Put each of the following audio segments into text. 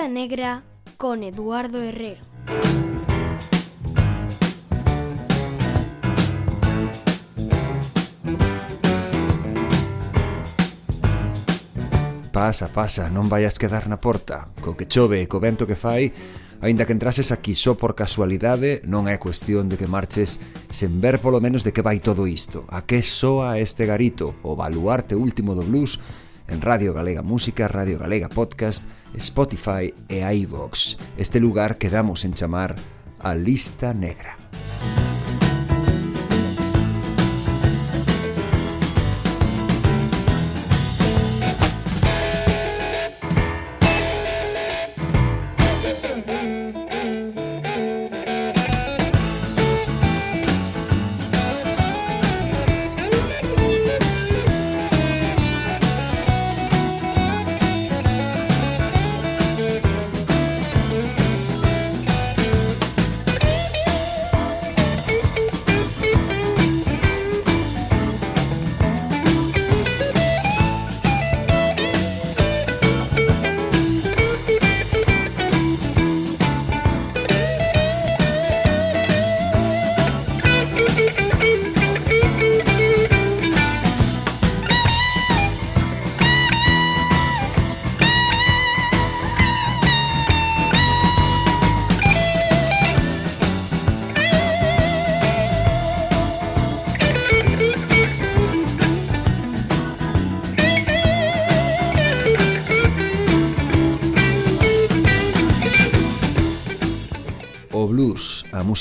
Lista Negra con Eduardo Herrero. Pasa, pasa, non vaias quedar na porta. Co que chove e co vento que fai, aínda que entrases aquí só por casualidade, non é cuestión de que marches sen ver polo menos de que vai todo isto. A que soa este garito, o baluarte último do blues, en Radio Galega Música, Radio Galega Podcast, Spotify e iVoox, este lugar que damos en chamar a Lista Negra.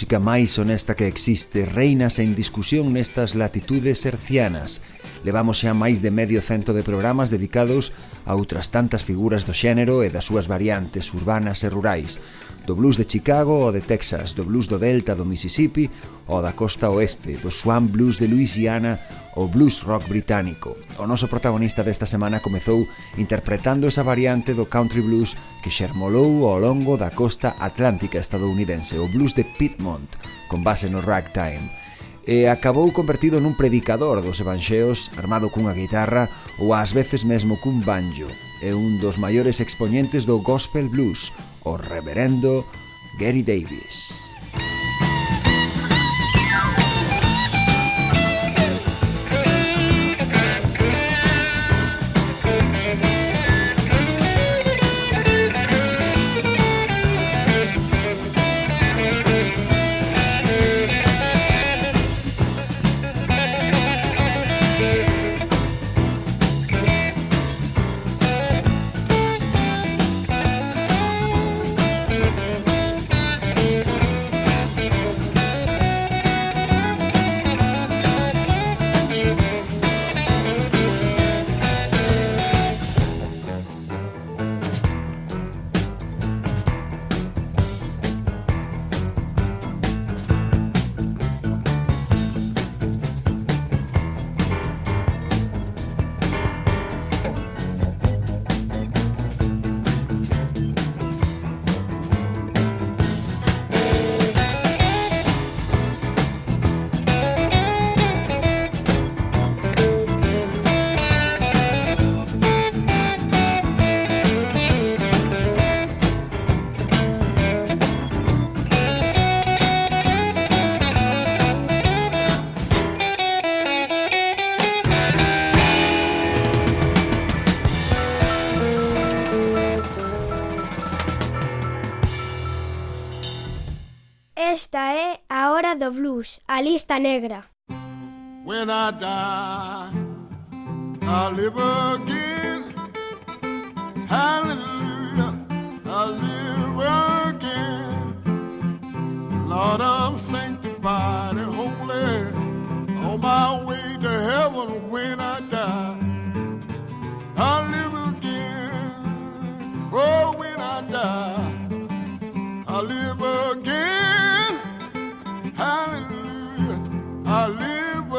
música máis honesta que existe reina sen discusión nestas latitudes hercianas. Levamos xa máis de medio cento de programas dedicados a outras tantas figuras do xénero e das súas variantes urbanas e rurais, do blues de Chicago ou de Texas, do blues do Delta do Mississippi ou da costa oeste, do swan blues de Louisiana ou blues rock británico. O noso protagonista desta semana comezou interpretando esa variante do country blues que xermolou ao longo da costa atlántica estadounidense, o blues de Piedmont, con base no ragtime e acabou convertido nun predicador dos evanxeos armado cunha guitarra ou ás veces mesmo cun banjo. É un dos maiores expoñentes do gospel blues, o reverendo Gary Davis. Blues, a lista negra. When I die, I'll live again. Hallelujah, I'll live again. Lord, I'm sanctified and holy on my way to heaven when I die. I'll live again. Oh, when I die, I'll live again. Hallelujah, I'll live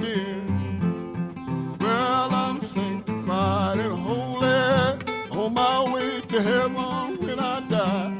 again. Well, I'm sanctified and holy on my way to heaven when I die.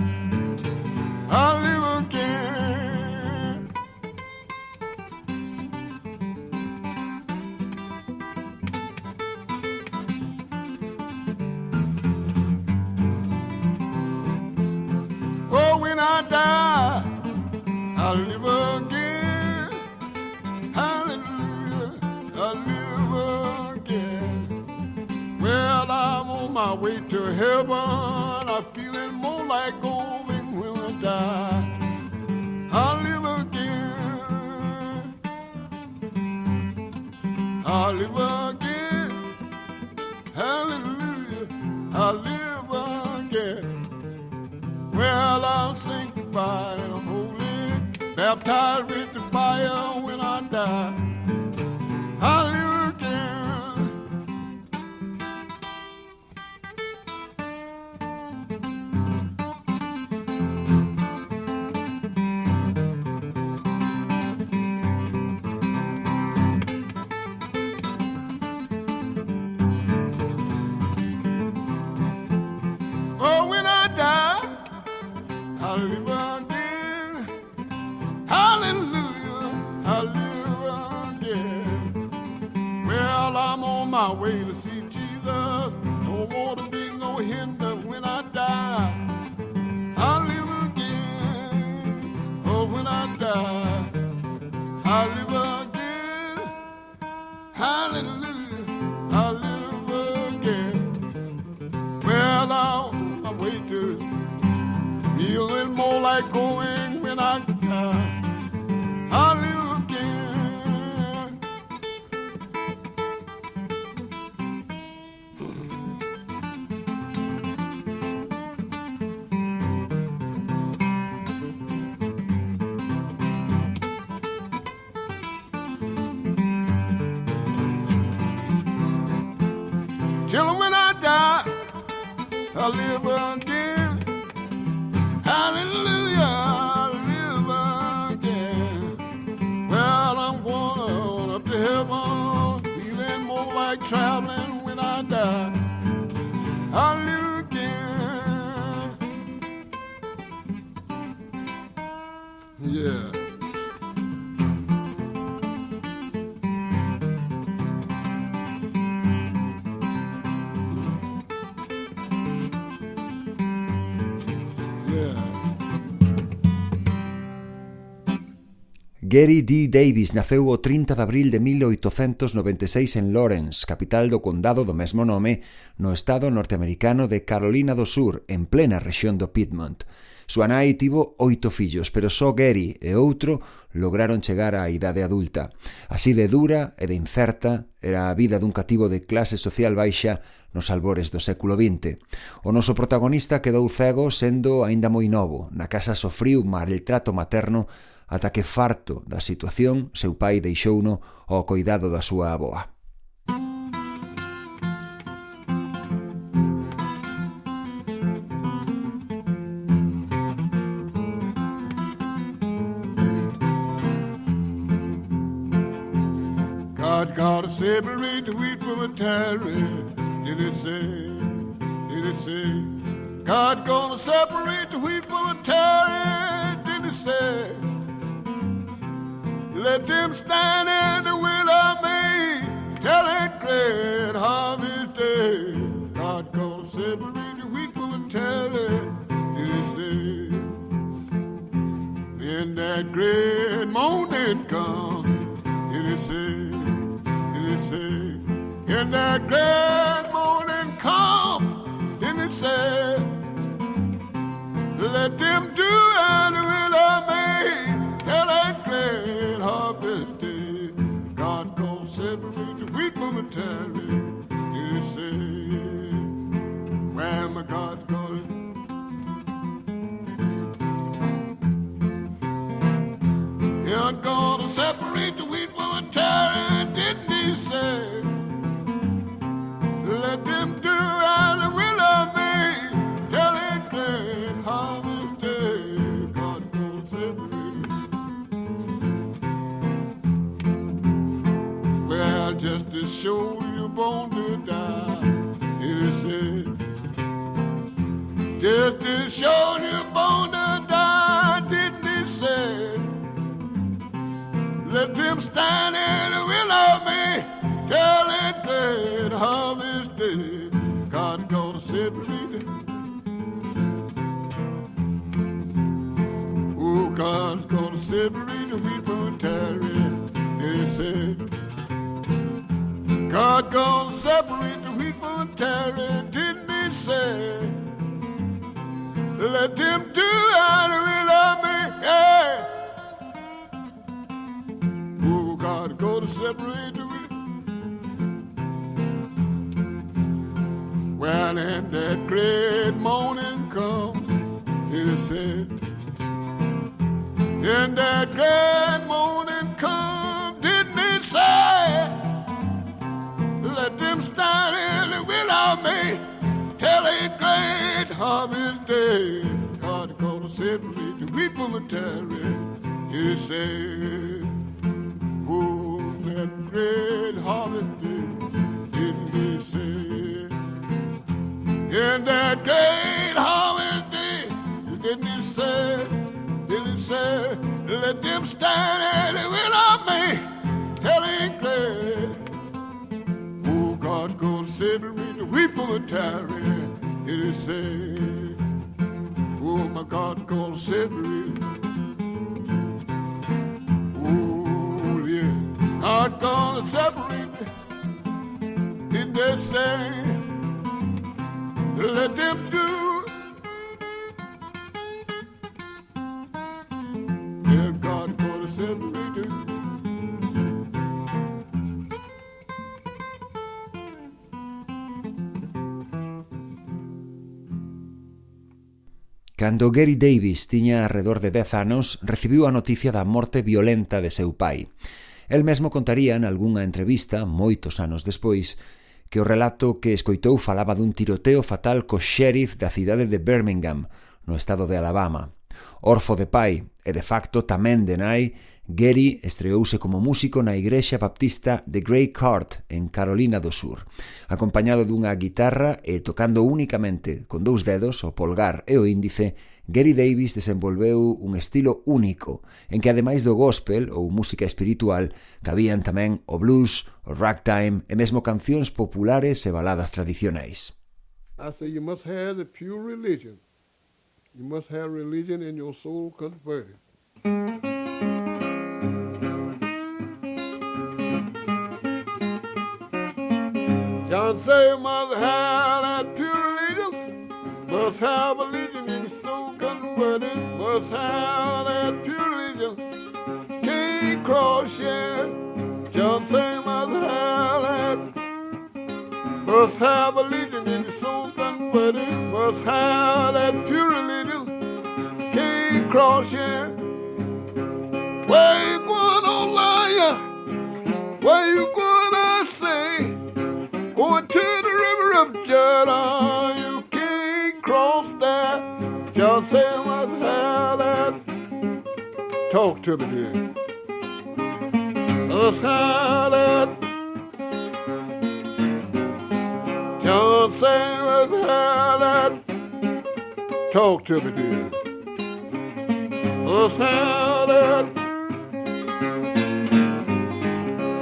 My way to heaven. I'm feeling more like going when I die. I'll live again. I'll live again. Hallelujah, I'll live again. Well, I'm sanctified and holy, baptized with the fire when I die. Gary D. Davis naceu o 30 de abril de 1896 en Lawrence, capital do condado do mesmo nome, no estado norteamericano de Carolina do Sur, en plena rexión do Piedmont. Súa nai tivo oito fillos, pero só Gary e outro lograron chegar á idade adulta. Así de dura e de incerta era a vida dun cativo de clase social baixa nos albores do século XX. O noso protagonista quedou cego sendo aínda moi novo. Na casa sofriu maltrato materno ata que farto da situación seu pai deixouno ao coidado da súa aboa. God got a separate the wheat from a tarry. Did it say? Did it say? God gonna separate the wheat from a tarry. Did it say? Let them stand in the will of me till it great harvest day. God gonna separate the wheat from the tare. Did say? Then that great morning come. Did it say? Did it say? In that great morning come. Did it say? Let them do Let them stand in without me till a great Oh, God's gonna separate the wheat from the tare. It is said, Oh, my God's gonna separate. Oh, yeah, God's gonna separate me. Didn't they say, let them do? Cando Gary Davis tiña alrededor de 10 anos, recibiu a noticia da morte violenta de seu pai. El mesmo contaría en algunha entrevista, moitos anos despois, que o relato que escoitou falaba dun tiroteo fatal co xerif da cidade de Birmingham, no estado de Alabama. Orfo de pai e de facto tamén de nai, Gary estreouse como músico na igrexa baptista de Grey Court, en Carolina do Sur, acompañado dunha guitarra e tocando únicamente con dous dedos, o polgar e o índice, Gary Davis desenvolveu un estilo único, en que ademais do gospel ou música espiritual, cabían tamén o blues, o ragtime e mesmo cancións populares e baladas tradicionais. I say you must have the pure religion. You must have religion in your soul converted. John say must have that pure religion. Must have religion your soul converted. Must have that pure religion. Can't cross yet. John say must have that must have a religion the soul converted. Must have that pure religion. Can't cross yet. Where you going on, liar? Where you going, Jordan. You can't cross that. Said must have that. Talk to me, dear. Have that. John had that. Talk to me, dear. Had that.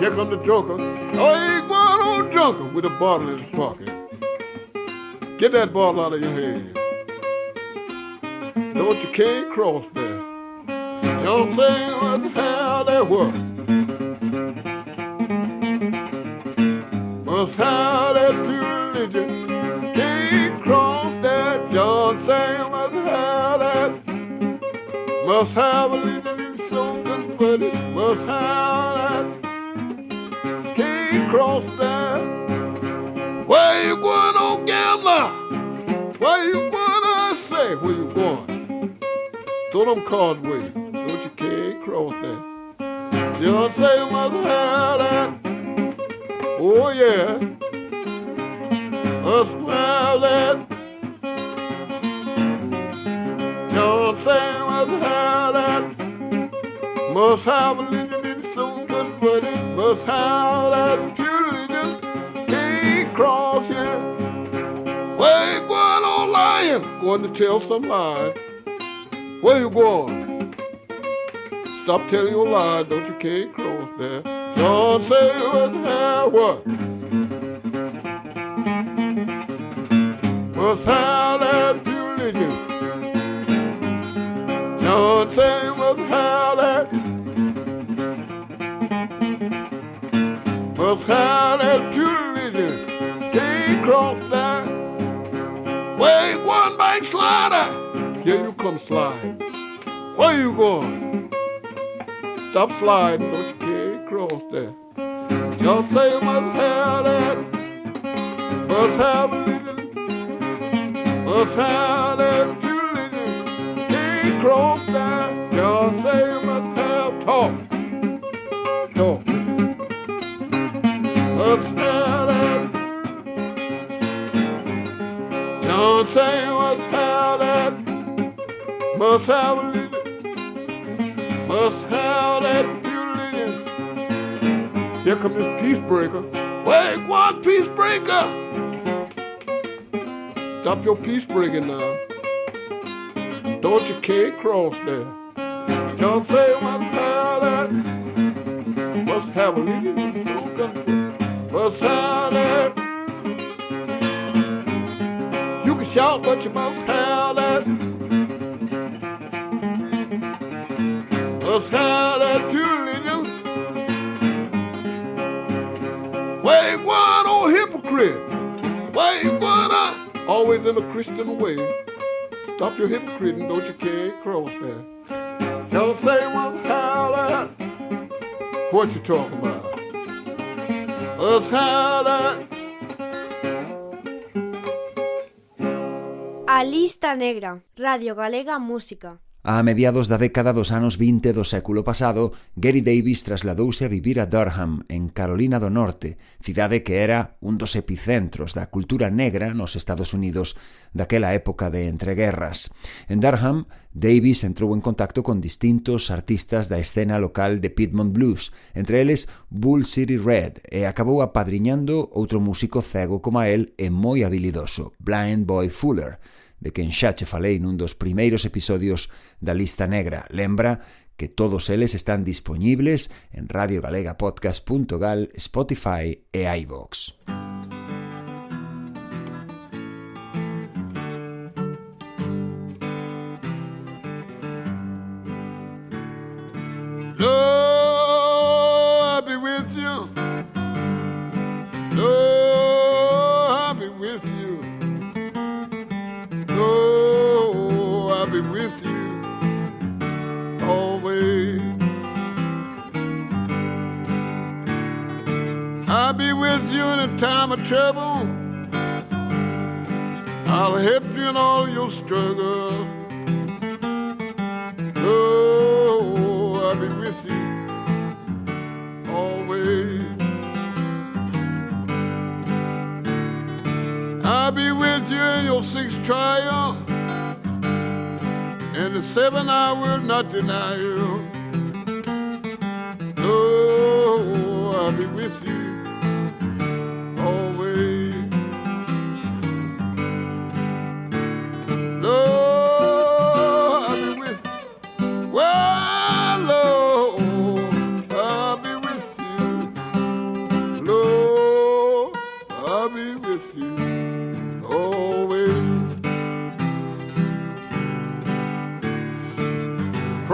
Here come the joker. Oh, ain't going on junker with a bottle in his pocket. Get that ball out of your hand. Don't you can't cross there. John Sanders had that work. Must have that pure religion. Can't cross that. John sang must have that. Must have a religion in soul converted. Must have that. Can't cross that. Where you going? I say, where you going? Throw them cards away. Don't you can't cross that. John say you must have that. Oh yeah. A smile that John Sam must have that. Must have religion in soul converted. Must have that Going to tell some lies. Where you going? Stop telling your lies, don't you can't cross there. John have what? Must have that religion. John say must have that. Must have that pure religion. Can't cross one backslider. Yeah, you come slide. Where you going? Stop sliding, don't you can't cross that. Y'all say must have that. Must have religion. Must have that religion. Can't cross that. Y'all say must have talk. Talk. Must have that. John say. Must have religion. Must have that pure religion. Here come this peace breaker. Wait, one peace breaker. Stop your peace breaking now. Don't you can't cross there. John say must have that. Must have a religion. Must have that. You can shout, but you must have Pure religion. Wait, one old hypocrite. Wait, one uh, always in a Christian way. Stop your hypocrite and don't you can't cross there. Say must have that. What you talking about? Have that. A lista negra, Radio Galega Música. A mediados da década dos anos 20 do século pasado, Gary Davis trasladouse a vivir a Durham, en Carolina do Norte, cidade que era un dos epicentros da cultura negra nos Estados Unidos daquela época de entreguerras. En Durham, Davis entrou en contacto con distintos artistas da escena local de Piedmont Blues, entre eles Bull City Red, e acabou apadriñando outro músico cego como a el e moi habilidoso, Blind Boy Fuller, de quen xa che falei nun dos primeiros episodios da Lista Negra. Lembra que todos eles están dispoñibles en radiogalegapodcast.gal, Spotify e iVoox. Música time of trouble. I'll help you in all your struggles. Oh, I'll be with you always. I'll be with you in your sixth trial, and the seven I will not deny you. Oh, I'll be with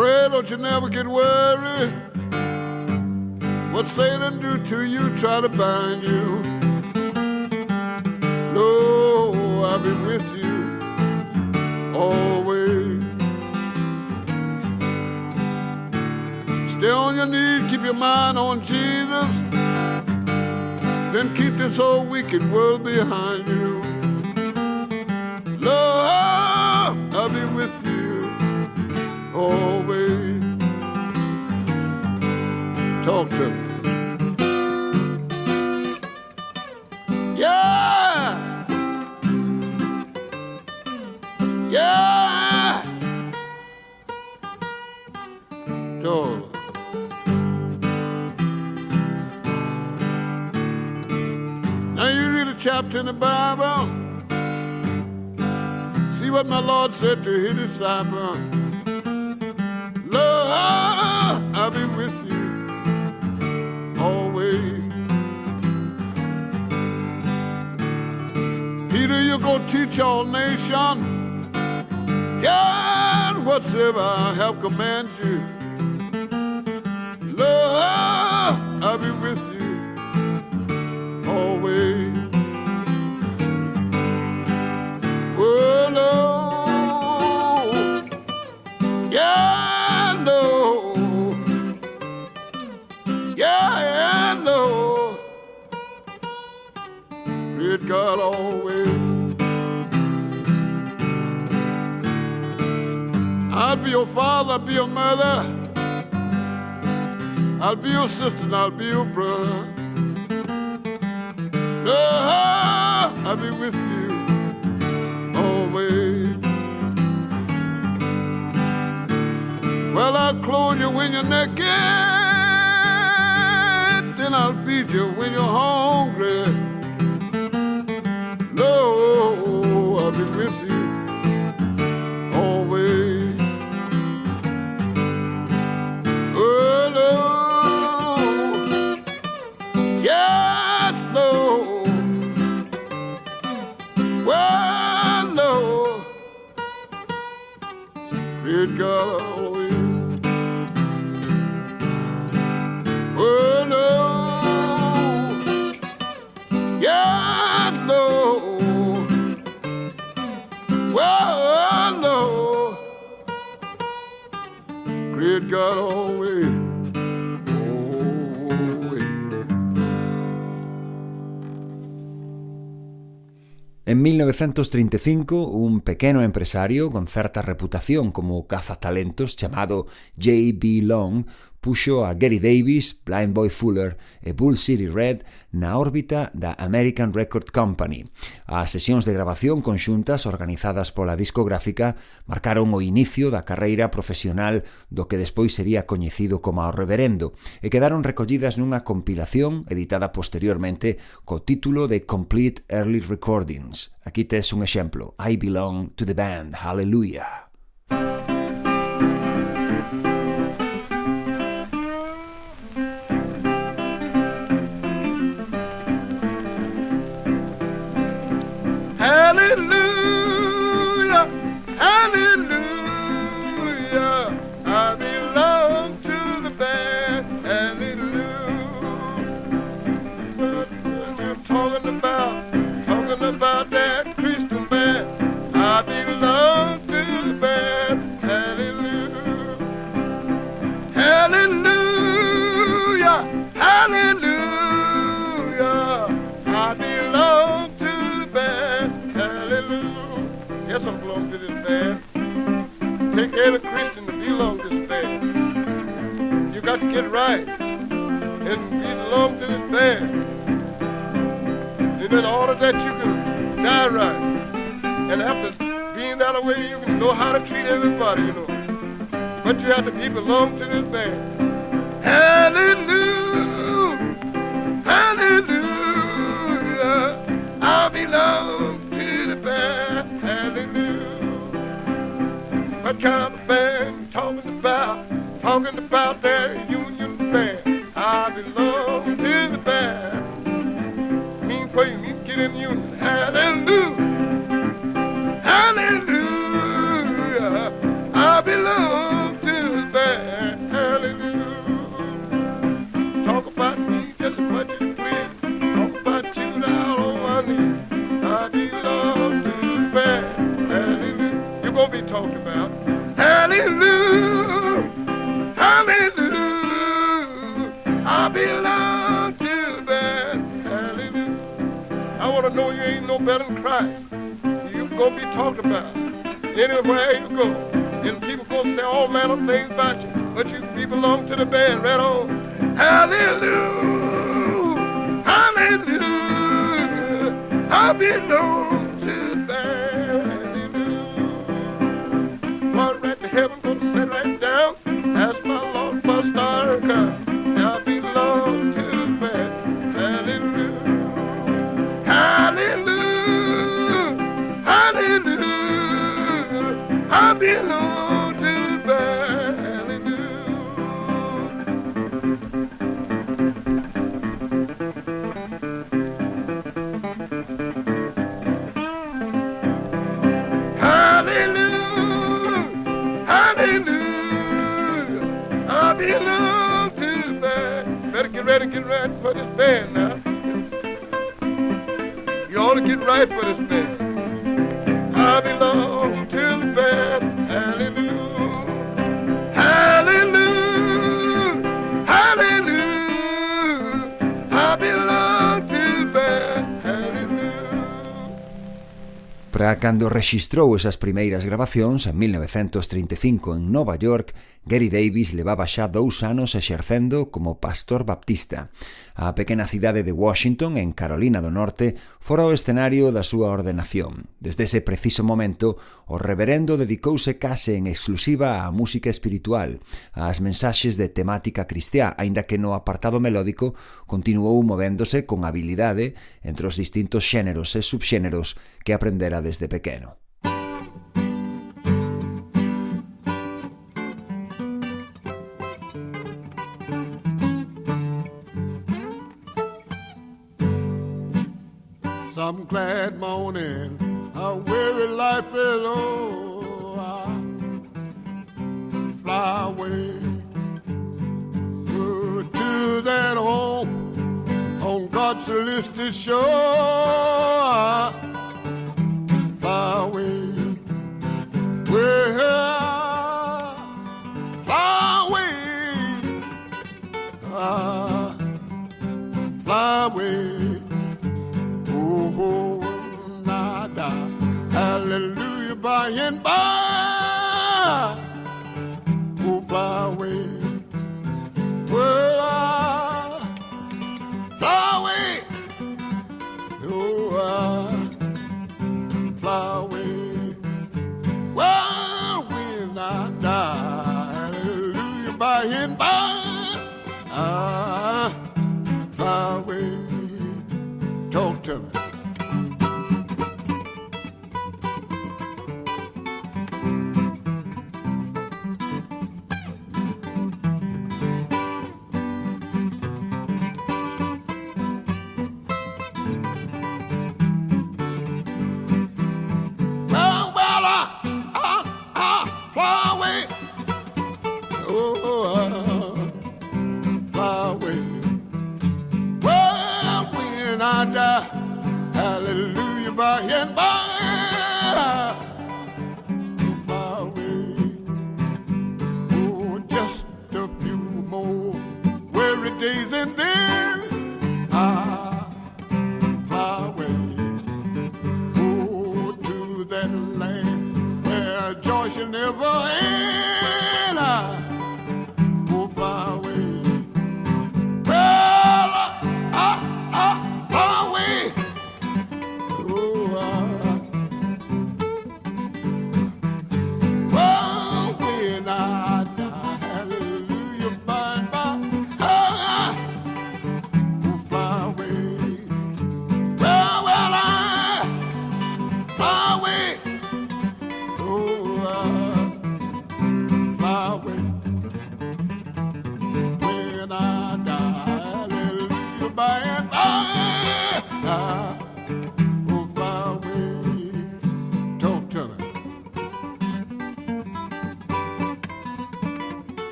Pray, don't you never get worried. What Satan do to you, try to bind you. No, I'll be with you always. Stay on your knees, keep your mind on Jesus. Then keep this whole wicked world behind you. Always. Talk to me. Yeah! Yeah! Talk. Now you read a chapter in the Bible. See what my Lord said to his disciple. Peter, you go teach all nation. God, whatsoever I have commanded you. Father, I'll be your mother. I'll be your sister and I'll be your brother. Lord, I'll be with you always. Well, I'll clothe you when you're naked, then I'll feed you when you're hungry. 1935, un pequeno empresario con certa reputación como cazatalentos chamado J.B. Long puxo a Gary Davis, Blind Boy Fuller e Bull City Red na órbita da American Record Company. As sesións de grabación conxuntas organizadas pola discográfica marcaron o inicio da carreira profesional do que despois sería coñecido como o Reverendo e quedaron recollidas nunha compilación editada posteriormente co título de Complete Early Recordings. Aquí tes un exemplo, I Belong to the Band, Hallelujah. About that Christian band. I belong to the band. Hallelujah. Hallelujah, hallelujah. I belong to the band. Hallelujah. Yes, I belong to this band. Take every Christian to belong to this band. You got to get right and belong to this band. And in order that you can die right, and after being that way, you can know how to treat everybody, you know. But you have to be belong to this band. Hallelujah, hallelujah. I belong to the band. Hallelujah. What kind Christ. You're going to be talked about anywhere you go. And people going to say all manner of things about you. But you, you belong to the band right on. Hallelujah. Hallelujah. I belong to Better get ready for this band now. You ought to get right for this band. Cando rexistrou esas primeiras grabacións en 1935 en Nova York, Gary Davis levaba xa dous anos exercendo como pastor baptista. A pequena cidade de Washington, en Carolina do Norte, fora o escenario da súa ordenación. Desde ese preciso momento, o reverendo dedicouse case en exclusiva á música espiritual, ás mensaxes de temática cristiá, aínda que no apartado melódico continuou movéndose con habilidade entre os distintos xéneros e subxéneros que aprendera desde pequeno. Glad morning, a weary life is over. I fly away to that home on God's celestial shore. I fly away, well, fly away, uh, fly away. Hallelujah, by and by,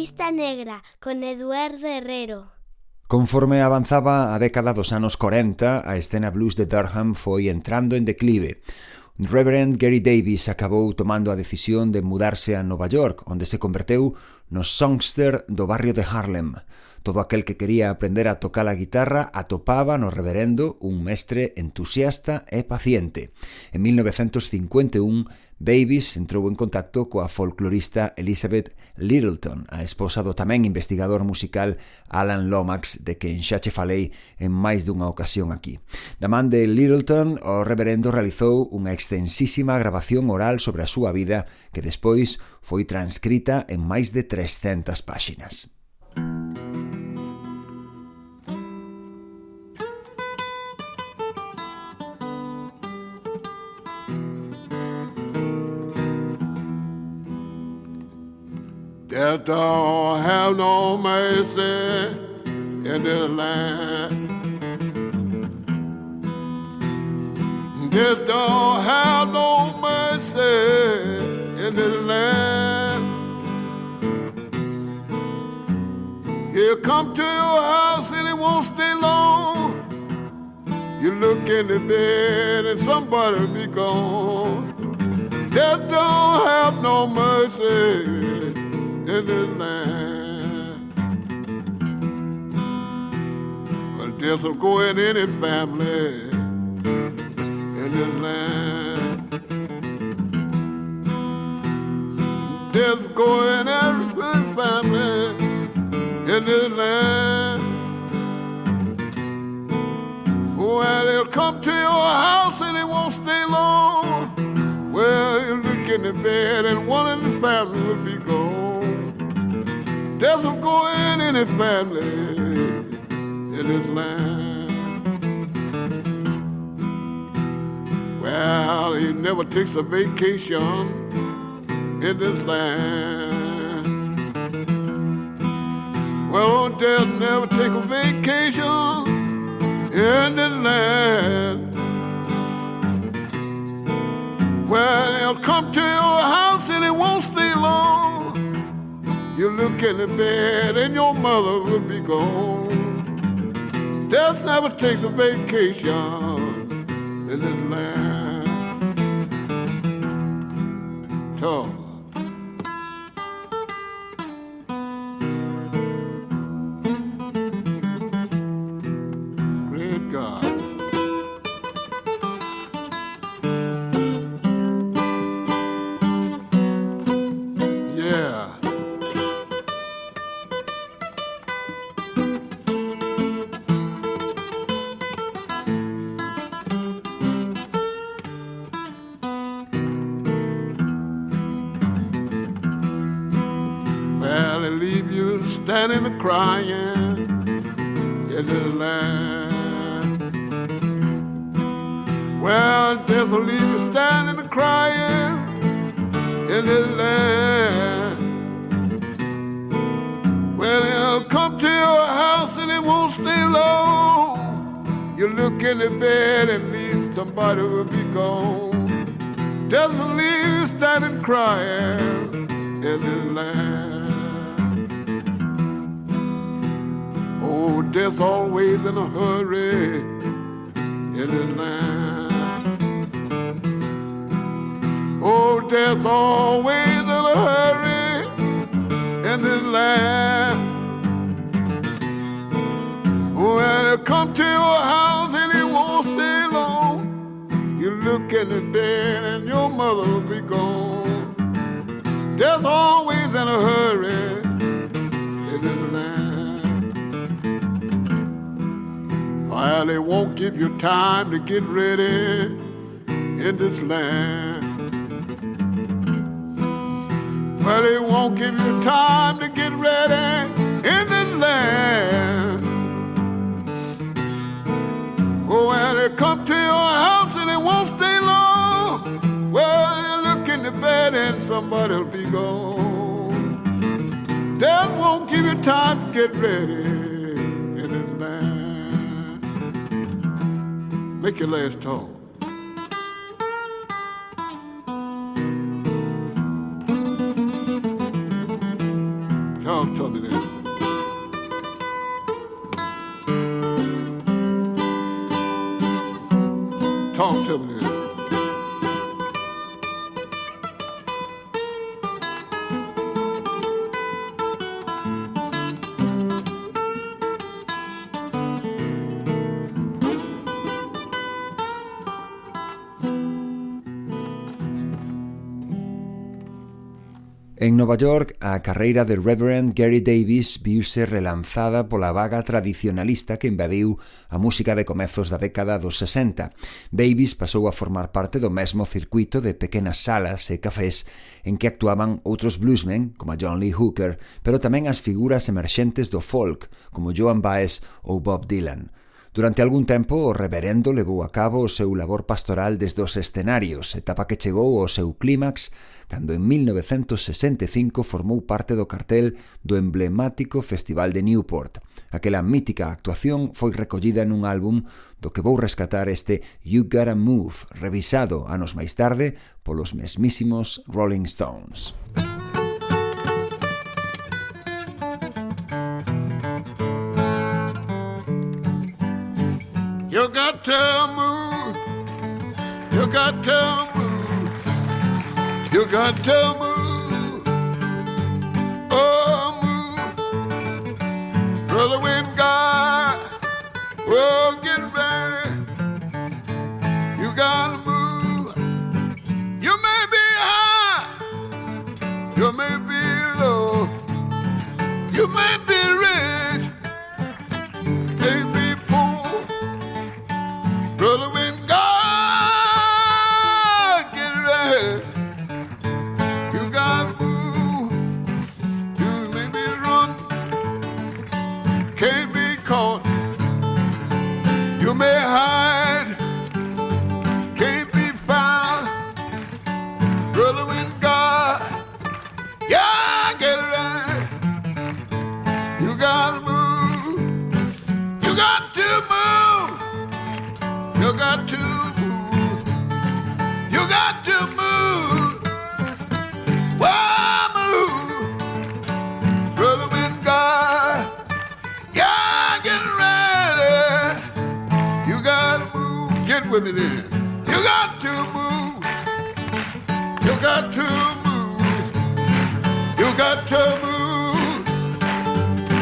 lista negra con Eduardo Herrero. Conforme avanzaba a década dos anos 40, a escena blues de Durham foi entrando en declive. Reverend Gary Davis acabou tomando a decisión de mudarse a Nova York, onde se converteu no songster do barrio de Harlem. Todo aquel que quería aprender a tocar a guitarra atopaba no reverendo un mestre entusiasta e paciente. En 1951, Davis entrou en contacto coa folclorista Elizabeth Littleton, a esposa do tamén investigador musical Alan Lomax, de que xa che falei en máis dunha ocasión aquí. Da man de Littleton, o reverendo realizou unha extensísima grabación oral sobre a súa vida que despois foi transcrita en máis de 300 páxinas. Death don't have no mercy in this land. Death don't have no mercy in this land. He'll come to your house and he won't stay long. You look in the bed and somebody be gone. Death don't have no mercy in this land. Well, death will go in any family in this land. Death go in every family in this land. Well, they'll come to your house and they won't stay long. Well, you look in the bed and one in the family will be gone. Will go in any family in this land. Well, he never takes a vacation in this land. Well, old death never take a vacation in this land. Well, he'll come to your house and he won't stay long. You look in the bed and your mother will be gone. Death never takes a vacation in this land. Talk. In land. Oh, death always in a hurry in his land. Well, he'll come to your house and he won't stay long. You look in the bed and your mother will be gone. Death always in a hurry Well, they won't give you time to get ready in this land. Well, they won't give you time to get ready in this land. Oh, well, they come to your house and they won't stay long. Well, you look in the bed and somebody'll be gone. Death won't give you time to get ready. Make your last talk. Nova York, a carreira de Reverend Gary Davis viuse relanzada pola vaga tradicionalista que invadiu a música de comezos da década dos 60. Davis pasou a formar parte do mesmo circuito de pequenas salas e cafés en que actuaban outros bluesmen, como John Lee Hooker, pero tamén as figuras emerxentes do folk, como Joan Baez ou Bob Dylan. Durante algún tempo o reverendo levou a cabo o seu labor pastoral desde os escenarios, etapa que chegou ao seu clímax cando en 1965 formou parte do cartel do emblemático Festival de Newport. Aquela mítica actuación foi recollida nun álbum do que vou rescatar este You Gotta Move, revisado anos máis tarde polos mesmísimos Rolling Stones. Música got to. You got to move. You got to move. Oh, move. Brother, when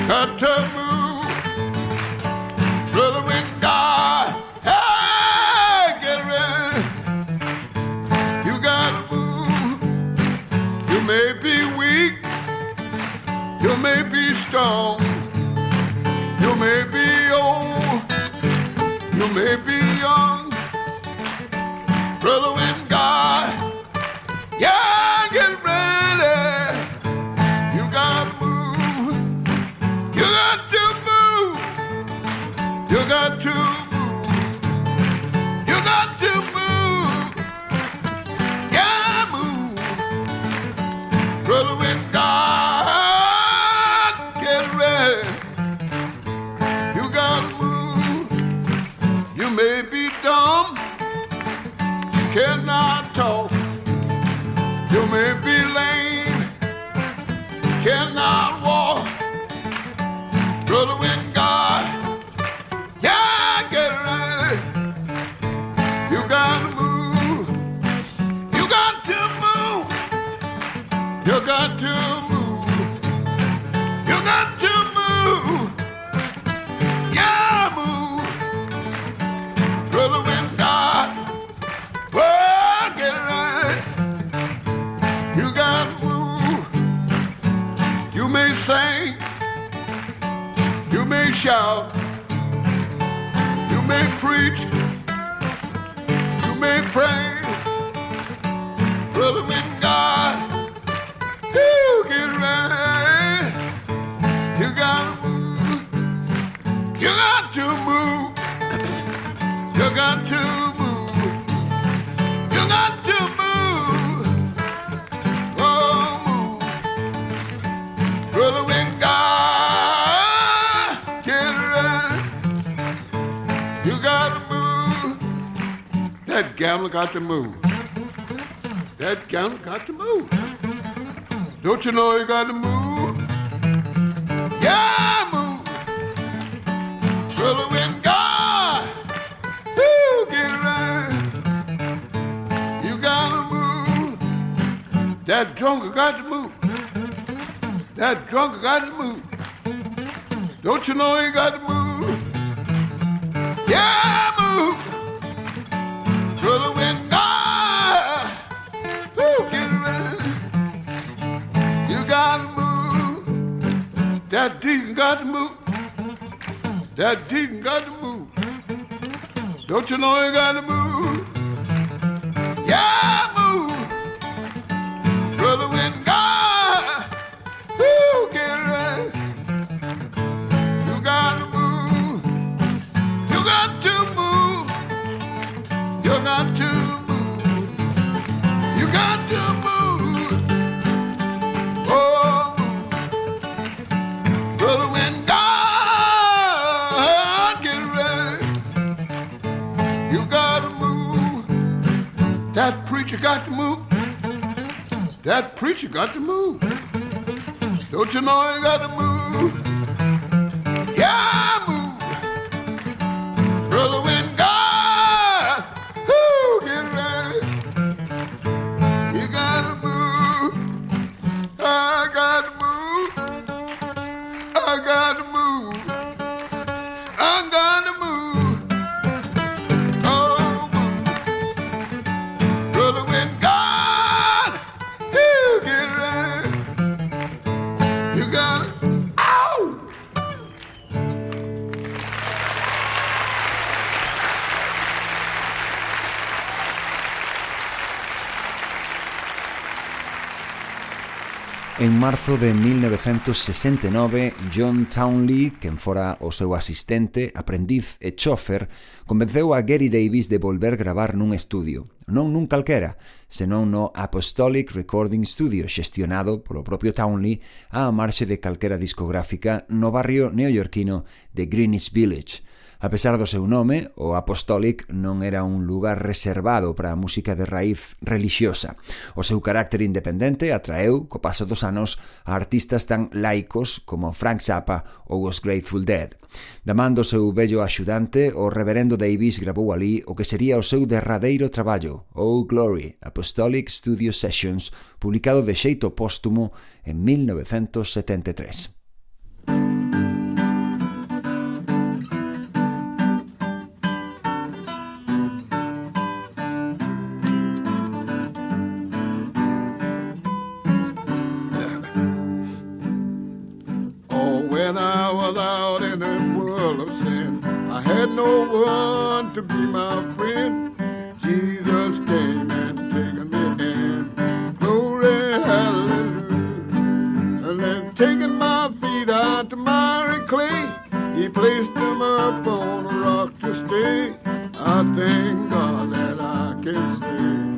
Got to move. Brother, when gambler got to move. That gambler got to move. Don't you know you got to move? Yeah, move. Brother, when God woo, get around, you got to move. That drunker got to move. That drunker got to move. Don't you know you got to move? Yeah! That deacon got to move. Don't you know he got to move? Don't marzo de 1969, John Townley, quen fora o seu asistente, aprendiz e chofer, convenceu a Gary Davis de volver gravar nun estudio, non nun calquera, senón no Apostolic Recording Studio, xestionado polo propio Townley á marxe de calquera discográfica no barrio neoyorquino de Greenwich Village, A pesar do seu nome, o Apostolic non era un lugar reservado para a música de raíz religiosa. O seu carácter independente atraeu, co paso dos anos, a artistas tan laicos como Frank Zappa ou os Grateful Dead. Da man do seu bello axudante, o reverendo Davis grabou ali o que sería o seu derradeiro traballo, Oh Glory, Apostolic Studio Sessions, publicado de xeito póstumo en 1973. No one to be my friend. Jesus came and taken me in. Glory, hallelujah. And then taking my feet out to miry clay, he placed them upon a rock to stay. I thank God that I can say,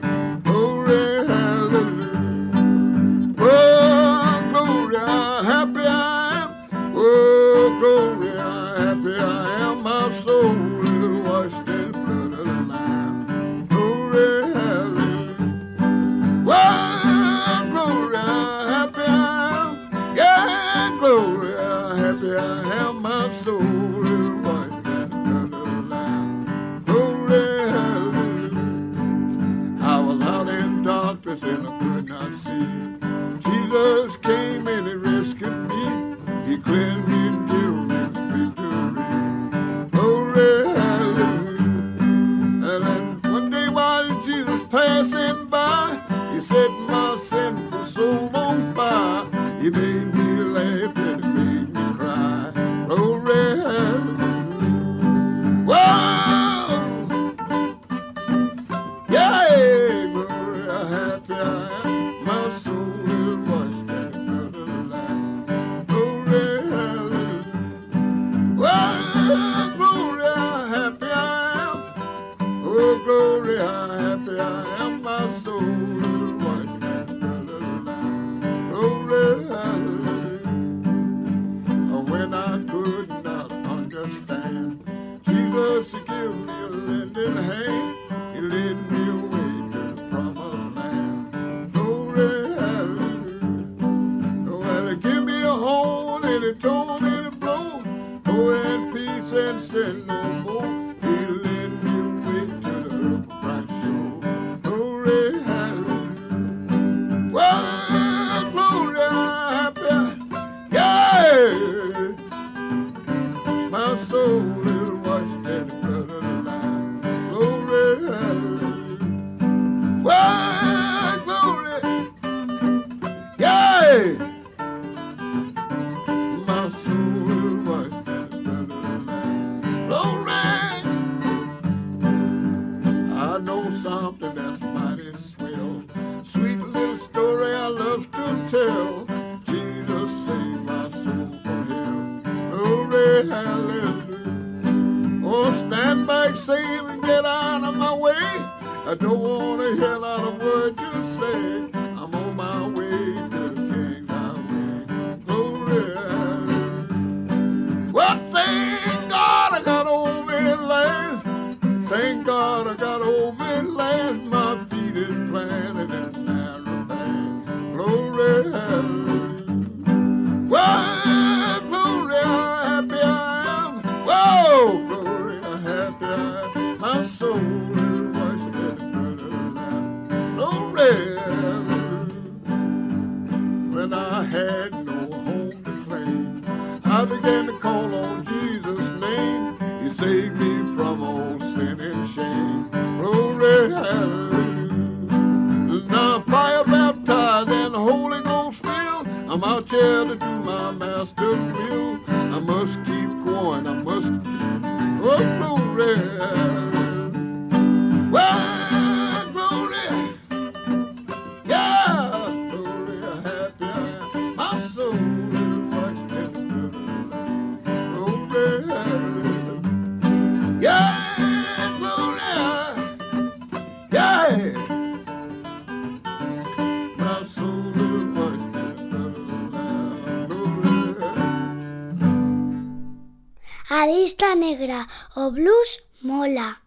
O blues mola.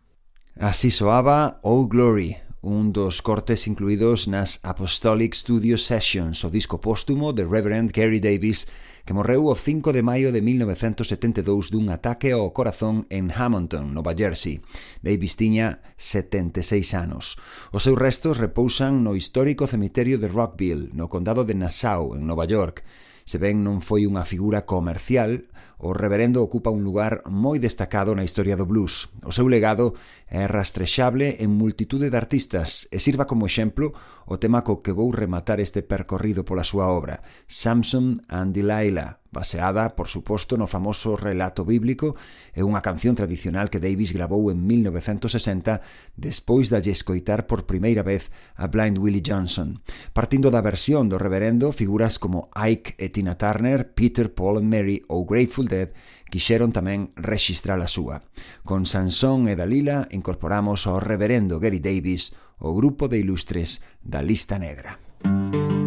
Así soaba Oh Glory, un dos cortes incluídos nas Apostolic Studio Sessions, o disco póstumo de Reverend Gary Davis, que morreu o 5 de maio de 1972 dun ataque ao corazón en Hamilton, Nova Jersey. Davis tiña 76 anos. Os seus restos repousan no histórico cemiterio de Rockville, no condado de Nassau, en Nova York. Se ben non foi unha figura comercial, o reverendo ocupa un lugar moi destacado na historia do blues. O seu legado é rastrexable en multitude de artistas e sirva como exemplo o tema co que vou rematar este percorrido pola súa obra, Samson and Delilah, baseada, por suposto, no famoso relato bíblico e unha canción tradicional que Davis gravou en 1960 despois da escoitar por primeira vez a Blind Willie Johnson. Partindo da versión do reverendo, figuras como Ike e Tina Turner, Peter, Paul and Mary ou Grateful Dead quixeron tamén rexistrar a súa. Con Sansón e Dalila incorporamos ao reverendo Gary Davis o grupo de ilustres da Lista Negra. Música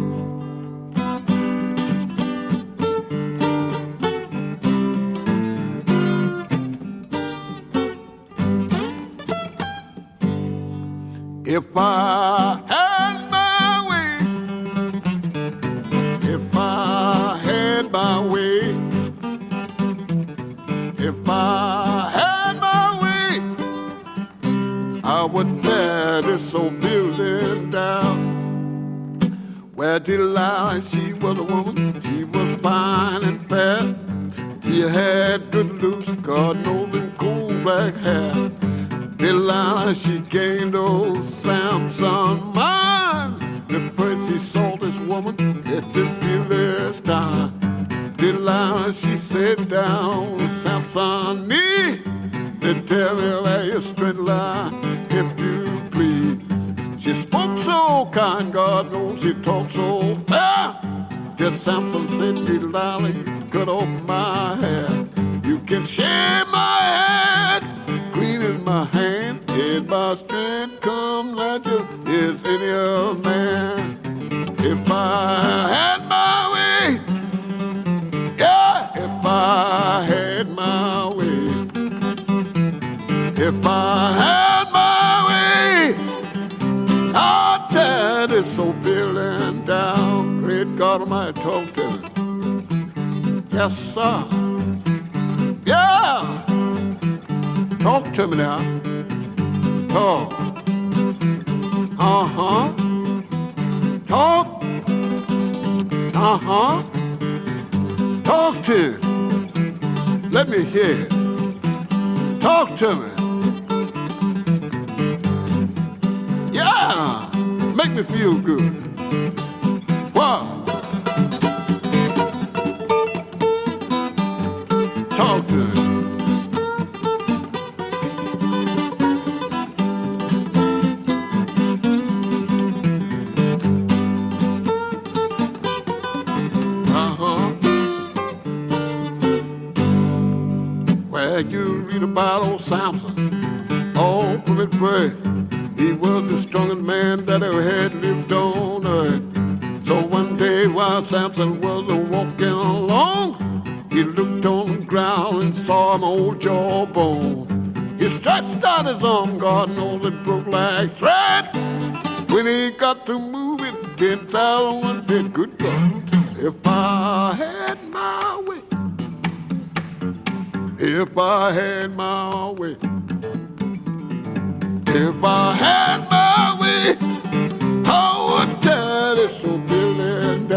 If I had my way, if I had my way, if I had my way, I would tear this old building down. Where did Delilah, she was a woman, she was fine and fair. She had good looks, God knows, and cool black hair. Delilah, she gained old Samson mind. The first he saw this woman at the village time. Delilah, she sat down Samson knee. They tell me where your strength lie, if you please. She spoke so kind, God knows she talked so fair. That Samson said, Delilah, you cut off my hair. You can shave my head, clean in my hand. In my strength come you is any other man. If I had my way, yeah, if I had my way, if I had my way, I'd tear this old building down. Great God Almighty, talk to. Yes, sir. Yeah. Talk to me now. Talk. Uh huh. Talk. Uh huh. Talk to. Let me hear. Talk to me. Yeah. Make me feel good. All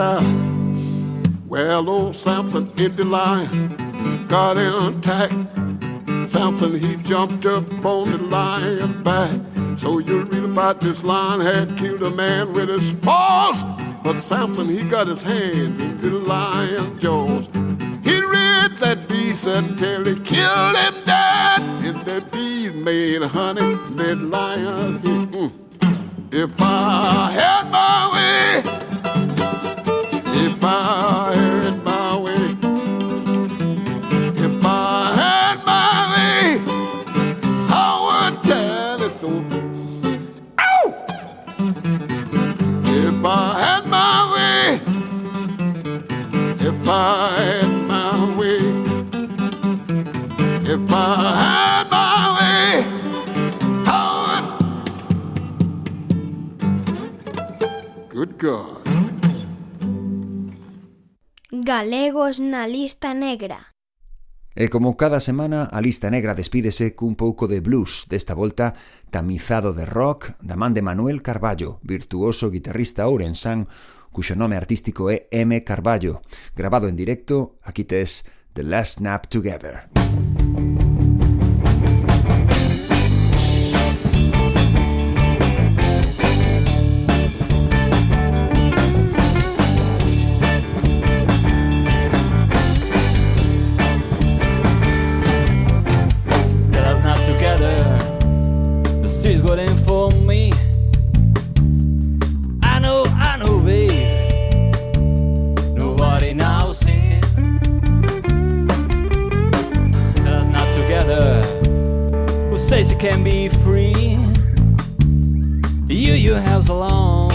Die. Well, old Samson in the line got intact. Samson, he jumped up on the lion back. So you'll read about this lion had killed a man with his paws. But Samson, he got his hand in the lion jaws. He read that beast until he killed him dead. And that beast made honey, that lion, he, mm. If I had my way, if I had my way, if I had my way, I would! If I had my way, if I had my way, if I had my way. Good God. Galegos na lista negra. E como cada semana, a lista negra despídese cun pouco de blues, desta volta tamizado de rock da man de Manuel Carballo, virtuoso guitarrista ourensán, cuxo nome artístico é M. Carballo. Grabado en directo, aquí tes The Last Snap Together. Música You, you have so.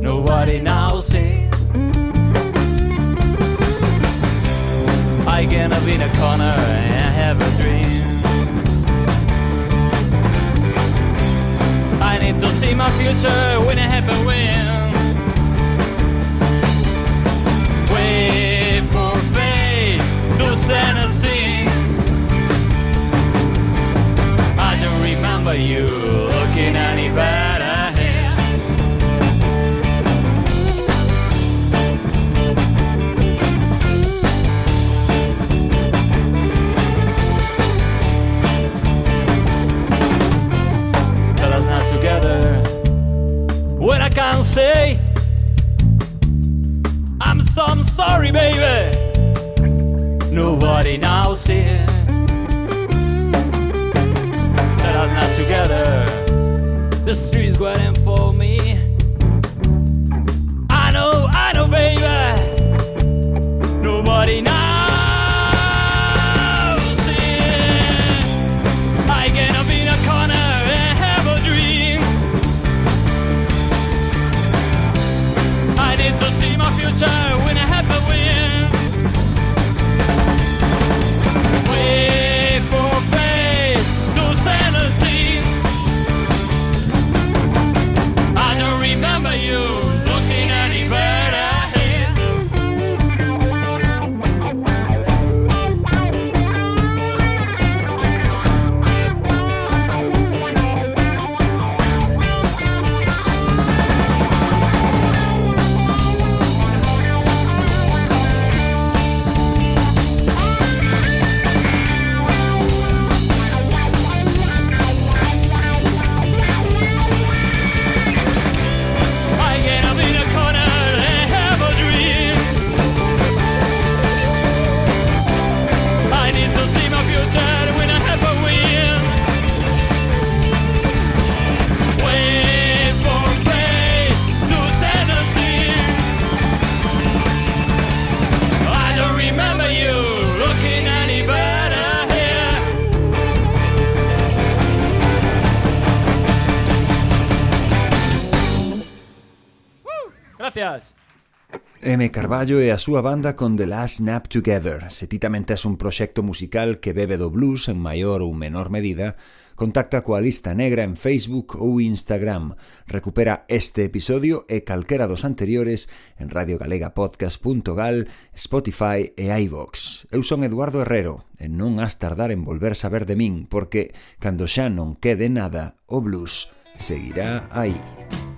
Nobody now sees. I get up in a corner and have a dream. I need to see my future when I have a win. Wait for fate to send a scene. I don't remember you looking. Tell us not together. When I can't say, I'm so I'm sorry, baby. Nobody now sees. Tell us not together. The street's waiting for M. Carballo e a súa banda con The Last Snap Together. Se ti tamén tes un proxecto musical que bebe do blues en maior ou menor medida, contacta coa lista negra en Facebook ou Instagram. Recupera este episodio e calquera dos anteriores en radiogalegapodcast.gal, Spotify e iVox. Eu son Eduardo Herrero e non has tardar en volver saber de min porque, cando xa non quede nada, o blues seguirá aí. Música